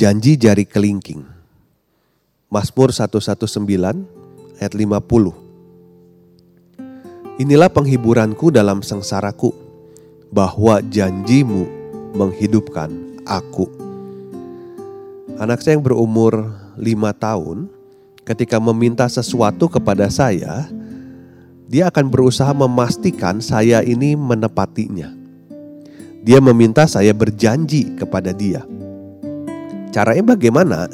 Janji jari kelingking. Mazmur 119 ayat 50. Inilah penghiburanku dalam sengsaraku, bahwa janjimu menghidupkan aku. Anak saya yang berumur lima tahun, ketika meminta sesuatu kepada saya, dia akan berusaha memastikan saya ini menepatinya. Dia meminta saya berjanji kepada dia Caranya bagaimana?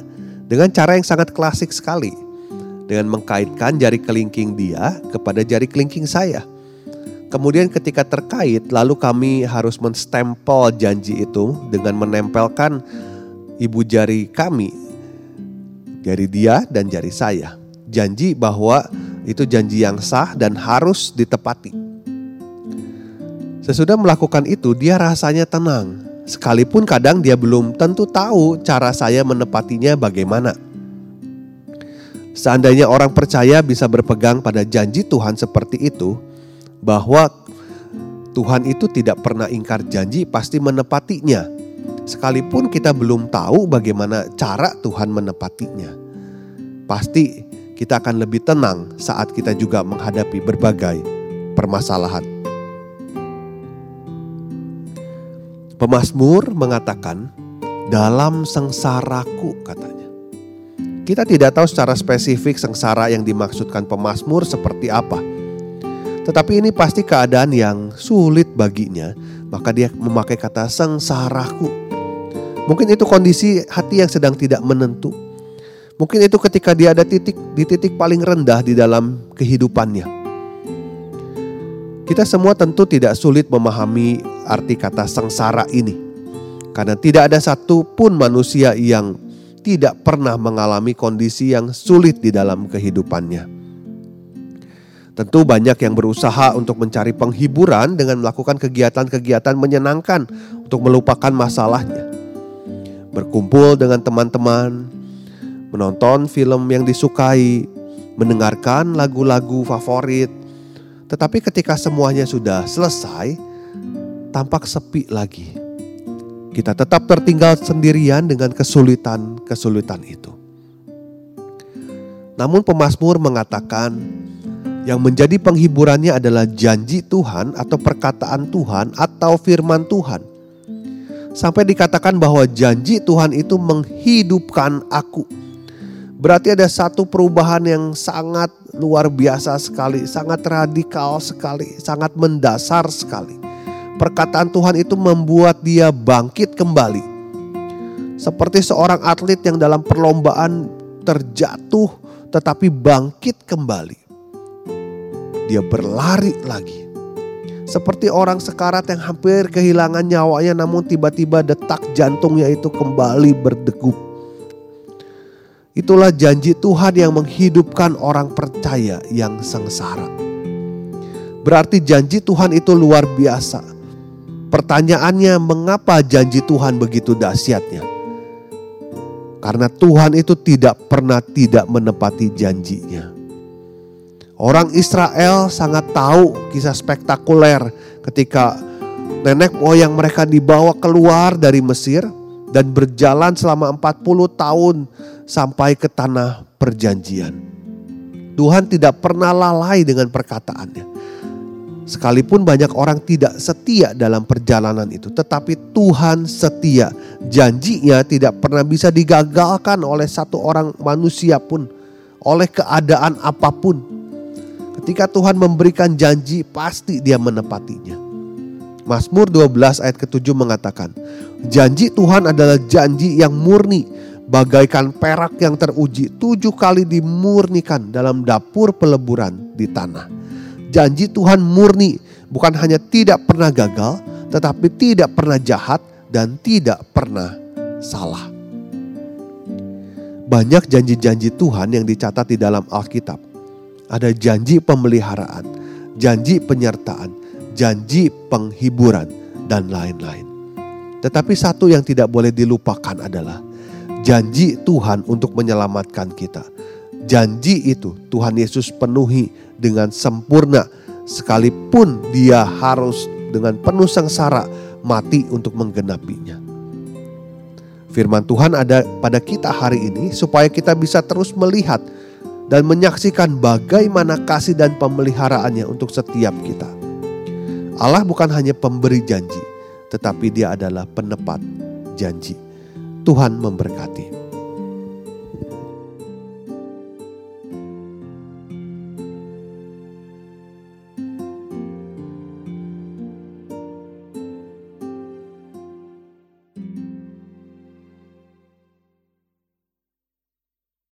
Dengan cara yang sangat klasik sekali. Dengan mengkaitkan jari kelingking dia kepada jari kelingking saya. Kemudian ketika terkait lalu kami harus menstempel janji itu dengan menempelkan ibu jari kami. Jari dia dan jari saya. Janji bahwa itu janji yang sah dan harus ditepati. Sesudah melakukan itu dia rasanya tenang Sekalipun kadang dia belum tentu tahu cara saya menepatinya bagaimana. Seandainya orang percaya bisa berpegang pada janji Tuhan seperti itu, bahwa Tuhan itu tidak pernah ingkar janji, pasti menepatinya. Sekalipun kita belum tahu bagaimana cara Tuhan menepatinya, pasti kita akan lebih tenang saat kita juga menghadapi berbagai permasalahan. Pemasmur mengatakan, dalam sengsaraku katanya. Kita tidak tahu secara spesifik sengsara yang dimaksudkan pemasmur seperti apa. Tetapi ini pasti keadaan yang sulit baginya, maka dia memakai kata sengsaraku. Mungkin itu kondisi hati yang sedang tidak menentu. Mungkin itu ketika dia ada titik di titik paling rendah di dalam kehidupannya. Kita semua tentu tidak sulit memahami arti kata sengsara ini. Karena tidak ada satupun manusia yang tidak pernah mengalami kondisi yang sulit di dalam kehidupannya. Tentu banyak yang berusaha untuk mencari penghiburan dengan melakukan kegiatan-kegiatan menyenangkan untuk melupakan masalahnya. Berkumpul dengan teman-teman, menonton film yang disukai, mendengarkan lagu-lagu favorit, tetapi ketika semuanya sudah selesai, tampak sepi lagi. Kita tetap tertinggal sendirian dengan kesulitan-kesulitan itu. Namun pemazmur mengatakan yang menjadi penghiburannya adalah janji Tuhan atau perkataan Tuhan atau firman Tuhan. Sampai dikatakan bahwa janji Tuhan itu menghidupkan aku. Berarti ada satu perubahan yang sangat luar biasa sekali, sangat radikal sekali, sangat mendasar sekali. Perkataan Tuhan itu membuat dia bangkit kembali. Seperti seorang atlet yang dalam perlombaan terjatuh tetapi bangkit kembali. Dia berlari lagi. Seperti orang sekarat yang hampir kehilangan nyawanya namun tiba-tiba detak jantungnya itu kembali berdegup Itulah janji Tuhan yang menghidupkan orang percaya yang sengsara. Berarti janji Tuhan itu luar biasa. Pertanyaannya, mengapa janji Tuhan begitu dahsyatnya? Karena Tuhan itu tidak pernah tidak menepati janjinya. Orang Israel sangat tahu kisah spektakuler ketika nenek moyang mereka dibawa keluar dari Mesir dan berjalan selama 40 tahun sampai ke tanah perjanjian. Tuhan tidak pernah lalai dengan perkataannya. Sekalipun banyak orang tidak setia dalam perjalanan itu, tetapi Tuhan setia. Janjinya tidak pernah bisa digagalkan oleh satu orang manusia pun, oleh keadaan apa pun. Ketika Tuhan memberikan janji, pasti Dia menepatinya. Mazmur 12 ayat ke-7 mengatakan, janji Tuhan adalah janji yang murni, bagaikan perak yang teruji tujuh kali dimurnikan dalam dapur peleburan di tanah. Janji Tuhan murni bukan hanya tidak pernah gagal, tetapi tidak pernah jahat dan tidak pernah salah. Banyak janji-janji Tuhan yang dicatat di dalam Alkitab. Ada janji pemeliharaan, janji penyertaan, janji penghiburan, dan lain-lain. Tetapi satu yang tidak boleh dilupakan adalah janji Tuhan untuk menyelamatkan kita. Janji itu Tuhan Yesus penuhi dengan sempurna sekalipun dia harus dengan penuh sengsara mati untuk menggenapinya. Firman Tuhan ada pada kita hari ini supaya kita bisa terus melihat dan menyaksikan bagaimana kasih dan pemeliharaannya untuk setiap kita. Allah bukan hanya pemberi janji, tetapi dia adalah penepat janji. Tuhan memberkati.